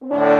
Bye.